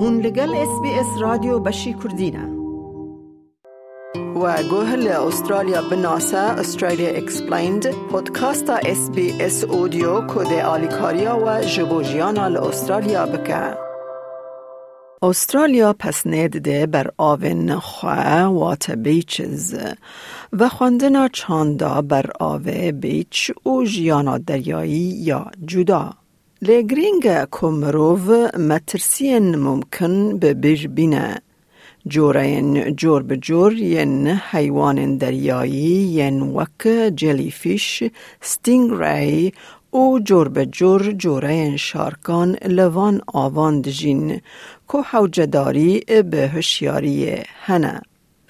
هون لگل اس بی اس رادیو بشی کردینه و گوهل استرالیا بناسا استرالیا اکسپلیند پودکاستا اس بی اس اودیو کده آلیکاریا و جبوجیانا استرالیا بکه استرالیا پس ده بر آوین خواه وات بیچز و خواندنا چاندا بر آوه بیچ و جیانا دریایی یا جدا. لێگرینگە کمروف مترسین ممکن به بژ بینە. جۆرەن جۆر بجۆر یەن حەیوانن دەریایی یەن وەکە جەلیفیش ستینگڕای و جۆر بەجۆر جۆرەیەن شارکان لوان ئاوان دژین که حوجداری به هشیاری هنه.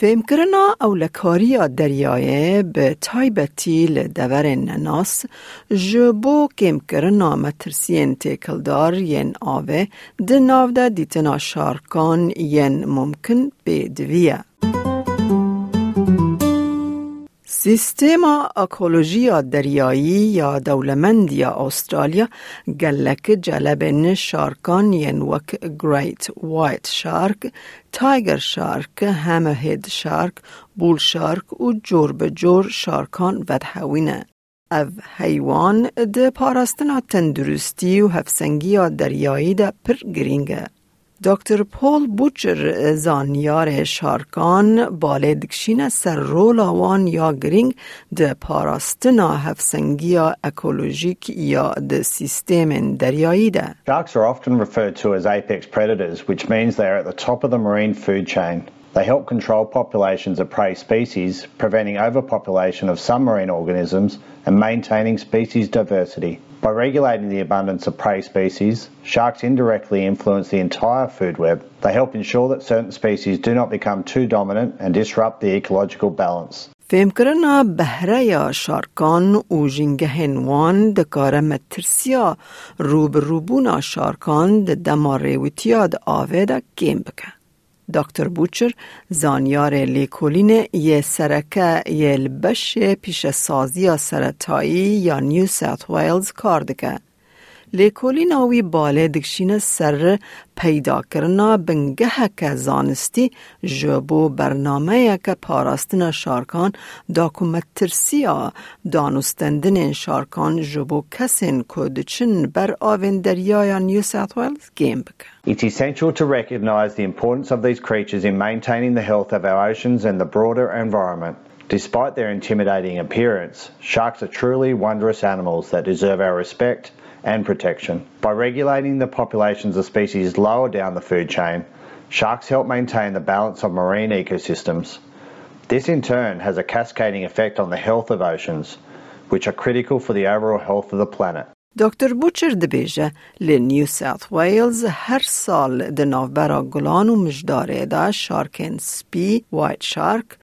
فهم کرنا او لکاری دریایه به تایبتی لدور نناس جبو کم کرنا مترسین تکلدار ین آوه دناو ده دیتنا شارکان ین ممکن به دویه. سیستم اکولوژی دریایی یا دولمندی استرالیا گلک جلب شارکان ین وک گریت وایت شارک، تایگر شارک، همهید شارک، بول شارک و جور به جور شارکان ودهوینه. او حیوان ده پارستنا تندرستی و هفسنگی دریایی ده پر گرینگه. دکتر پول بوچر زانیار شارکان بالدکشین سر رول آوان یا گرینگ ده پاراستنا هفسنگی اکولوژیک یا ده سیستم دریایی ده. Sharks are often referred to as apex predators, which means they are at the top of the marine food chain. They help control populations of prey species, preventing overpopulation of some marine organisms and maintaining species diversity. By regulating the abundance of prey species, sharks indirectly influence the entire food web. They help ensure that certain species do not become too dominant and disrupt the ecological balance. فهم کرنا بهره یا شارکان و جنگهن وان دکاره مترسیا روب روبونا شارکان د دماریوتیا د آوه دا گیم بکن. دکتر بوچر زانیار لیکولین یه سرکه یه لبش پیش سازی سرطایی یا نیو ساوت ویلز کار دکه. لیکولین آوی باله دکشین سر پیدا کرنا بنگه که زانستی جبو برنامه که پاراستن شارکان داکومترسیا دانستندن شارکان جبو کسین کدچن بر آوین دریای نیو ساوت ویلز گیم بکه. It's essential to recognise the importance of these creatures in maintaining the health of our oceans and the broader environment. Despite their intimidating appearance, sharks are truly wondrous animals that deserve our respect and protection. By regulating the populations of species lower down the food chain, sharks help maintain the balance of marine ecosystems. This in turn has a cascading effect on the health of oceans, which are critical for the overall health of the planet. دکتر بوچر دبیجه لنیو ساوت ویلز هر سال د نوبرا گلان و مجداره دا شارکن سپی وایت شارک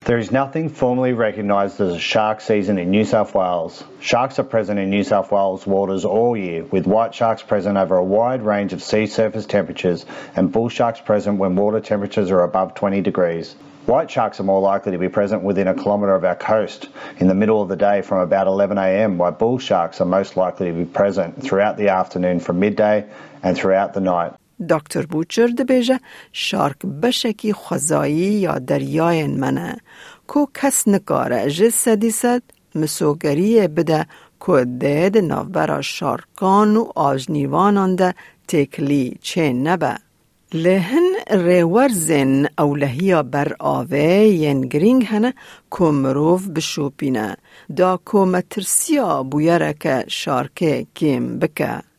there is nothing formally recognised as a shark season in New South Wales. Sharks are present in New South Wales waters all year, with white sharks present over a wide range of sea surface temperatures and bull sharks present when water temperatures are above 20 degrees. White sharks are more likely to be present within a kilometre of our coast in the middle of the day from about 11am, while bull sharks are most likely to be present throughout the afternoon from midday and throughout the night. دکتر بوچر دبیجه شارک بشکی خوزایی یا دریای منه کو کس نکاره جه سدیست مسوگری بده که دید نوبرا شارکان و آجنیوانان ده تکلی چه نبه.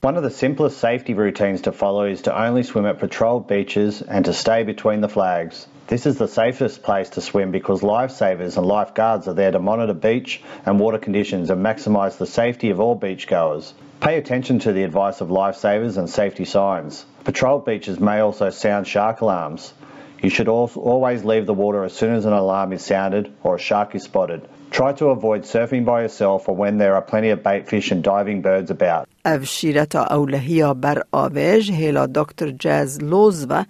one of the simplest safety routines to follow is to only swim at patrolled beaches and to stay between the flags. This is the safest place to swim because lifesavers and lifeguards are there to monitor beach and water conditions and maximise the safety of all beachgoers. Pay attention to the advice of lifesavers and safety signs. Patrolled beaches may also sound shark alarms. You should also always leave the water as soon as an alarm is sounded or a shark is spotted. Try to avoid surfing by yourself or when there are plenty of bait fish and diving birds about. اف شیرتا اولهیا بر آویج هیلا دکتر جاز لوز و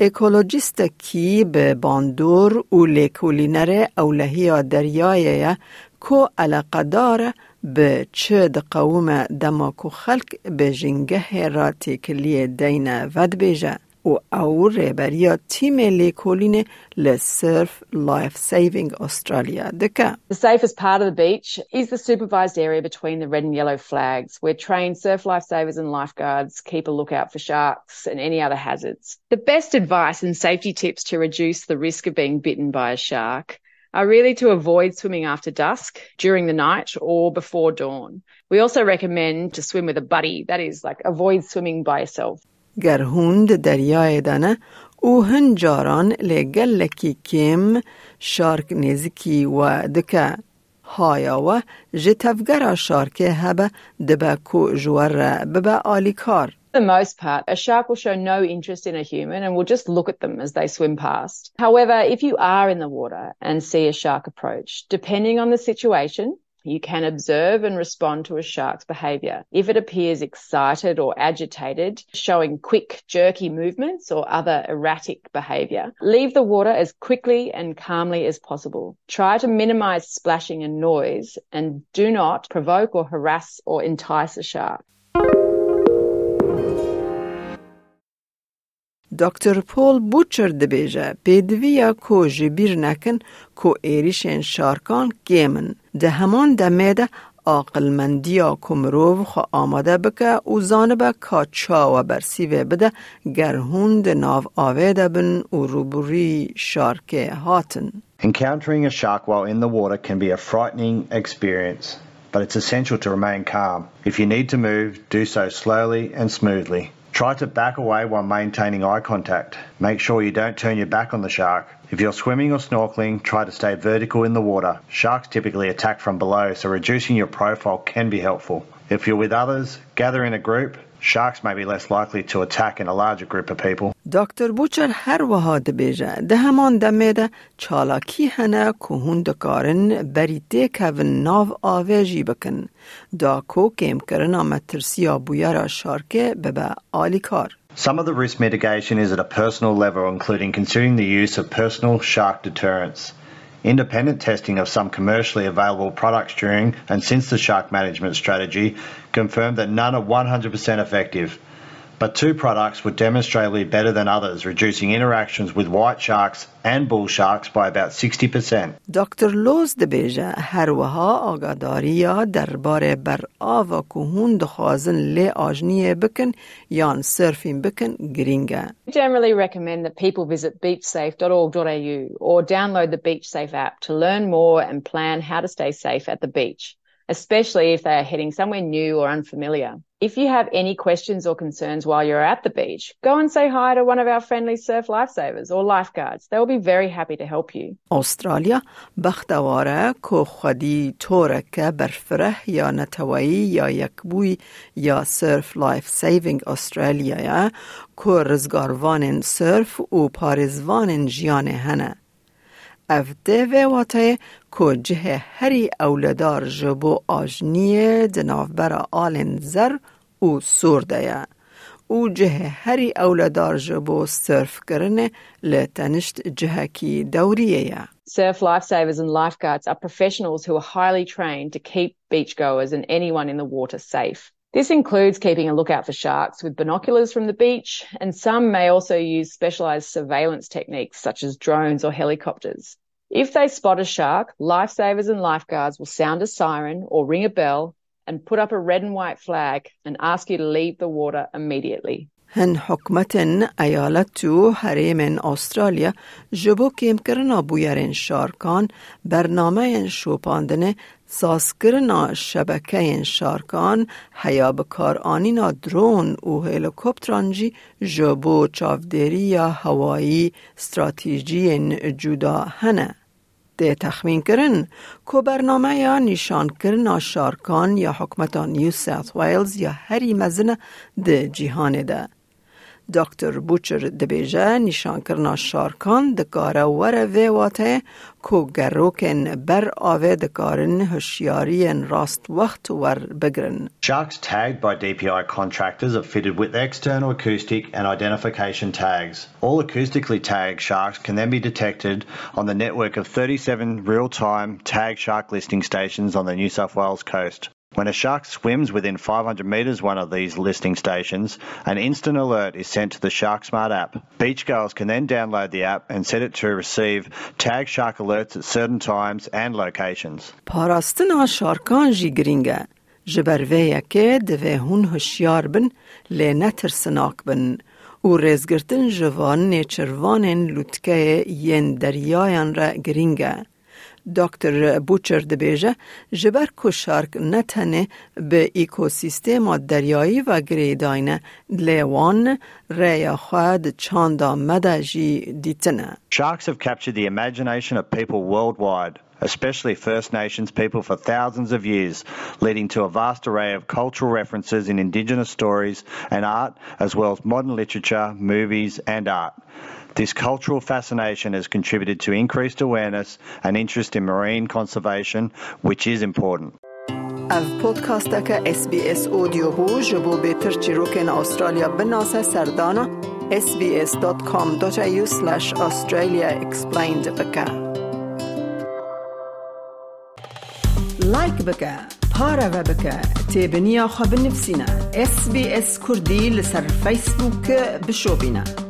اکولوژیست کی به باندور و لیکولینر اولهی دریایه کو علاقه داره به چه قوم دماکو خلق به جنگه را تکلیه دین ود بیجه و او ریبریا تیم لیکولین لسرف لایف سیوینگ استرالیا دکه. The safest part of the beach is the supervised area between the red and yellow flags where trained surf lifesavers and lifeguards keep a lookout for sharks and any other hazards. The best advice and safety tips to reduce the risk of being bitten by a shark are really to avoid swimming after dusk, during the night, or before dawn. We also recommend to swim with a buddy, that is, like avoid swimming by yourself. گر هوند دریای دانه او هنجاران لگلکی کم شارک نزکی و دکه هایا و جتفگر شارکه هبه دبه کو جوار ببه آلیکار For the most part, a shark will show no interest in a human and will just look at them as they swim past. However, if you are in the water and see a shark approach, depending on the situation, you can observe and respond to a shark's behavior. If it appears excited or agitated, showing quick, jerky movements or other erratic behavior, leave the water as quickly and calmly as possible. Try to minimize splashing and noise and do not provoke or harass or entice a shark. دکتر پول بوچر دبیجه پیدویا کو جبیر نکن کو ایریشن شارکان گیمن ده همان دمیده عاقلمندیا کمروو خو آماده بکه و زانبه کا چا و برسیوه بده گرهون ده ناو آویده بن و روبوری شارکه هاتن. Encountering a shark while in the water can be a frightening experience, but it's essential to remain calm. If you need to move, do so slowly and smoothly. Try to back away while maintaining eye contact. Make sure you don't turn your back on the shark. If you're swimming or snorkeling, try to stay vertical in the water. Sharks typically attack from below, so reducing your profile can be helpful. If you're with others, gather in a group Sharks may be less likely to attack in a larger group of people. دکتر بوچر هر وها دبیجه ده همان دمه ده چالاکی هنه که هون دکارن بری دی کون ناو آویجی بکن دا کو کم کرن مترسیا بویرا شارکه ببه آلی کار. Some of the risk mitigation is at a personal level, including considering the use of personal shark deterrents. Independent testing of some commercially available products during and since the shark management strategy confirmed that none are 100% effective But two products were demonstrably better than others, reducing interactions with white sharks and bull sharks by about 60%. دکتر لوز دبیجه هر وها آگاداری یا درباره بر آوا که هون دخوازن لی آجنیه بکن یان سرفین بکن گرینگه. We generally recommend that people visit beachsafe.org.au or download the BeachSafe app to learn more and plan how to stay safe at the beach, especially if they are heading somewhere new or unfamiliar. If you have any questions or concerns while you're at the beach, go and say hi to one of our friendly surf lifesavers or lifeguards. They will be very happy to help you. استرالیا بختواره که خودی طوره که برفره یا نتوایی یا یکبوی یا سرف لایف سیوینگ استرالیا یا که رزگاروان سرف و پارزوان جیان هنه. اف ده واته که جه هری اولدار جبو آجنیه دنافبر آلن زر و سورده او جه هری اولدار جبو سرف کرنه لتنشت جه کی دوریه Surf lifesavers and lifeguards are professionals who are highly trained to keep beachgoers and anyone in the water safe. This includes keeping a lookout for sharks with binoculars from the beach, and some may also use specialised surveillance techniques such as drones or helicopters. If they spot a shark, lifesavers and lifeguards will sound a siren or ring a bell and put up a red and white flag and ask you to leave the water immediately. هن حکمتن ایالتو حریم استرالیا جبو کم کرنا بویرین شارکان برنامه شوپاندن ساز کرنا شبکه شارکان حیا بکار آنینا درون و هلیکوپتران جی جبو چافدری یا هوایی استراتیجی جدا هنه. ده تخمین کرن که برنامه یا نشان کرنا شارکان یا حکمتان نیو ساوت ویلز یا هری مزنه ده جیهان ده. دکتر بوچر دبیجه نشان کرنا شارکان دکاره وره ویواته کو گروکن بر آوه دکارن هشیاری راست وقت ور بگرن. Sharks tagged by DPI contractors are fitted with external acoustic and identification tags. All acoustically tagged sharks can then be detected on the network of 37 real-time tag shark listing stations on the New South Wales coast. When a shark swims within 500 metres one of these listing stations, an instant alert is sent to the Shark Smart app. Beachgoers can then download the app and set it to receive tag shark alerts at certain times and locations. پاراستنا شارکان جی گرینگه جبرویه که دوه هون هشیار بن لی نترسناک بن و ریزگرتن جوان نیچروانن لوتکه ین دریایان را گرینگه دکتر بوچر دبیجه جبر کو شارک نتنه به ایکوسیستم دریایی و گریداینه لیوان ریا خود چاندا مده جی دیتنه. Sharks have captured the imagination of people worldwide, especially First Nations people for thousands of years, leading to a vast array of cultural references in Indigenous stories and art, as well as modern literature, movies, and art. This cultural fascination has contributed to increased awareness and interest in marine conservation, which is important. اف پودکاست که اس بی اس اودیو بو جبو بهتر چی روکن استرالیا بناسه سردانا sbs.com.au slash australia explained بکه لايك بك بارا بك تابنيا خب نفسنا اس بي اس كردي لسر فيسبوك بینه.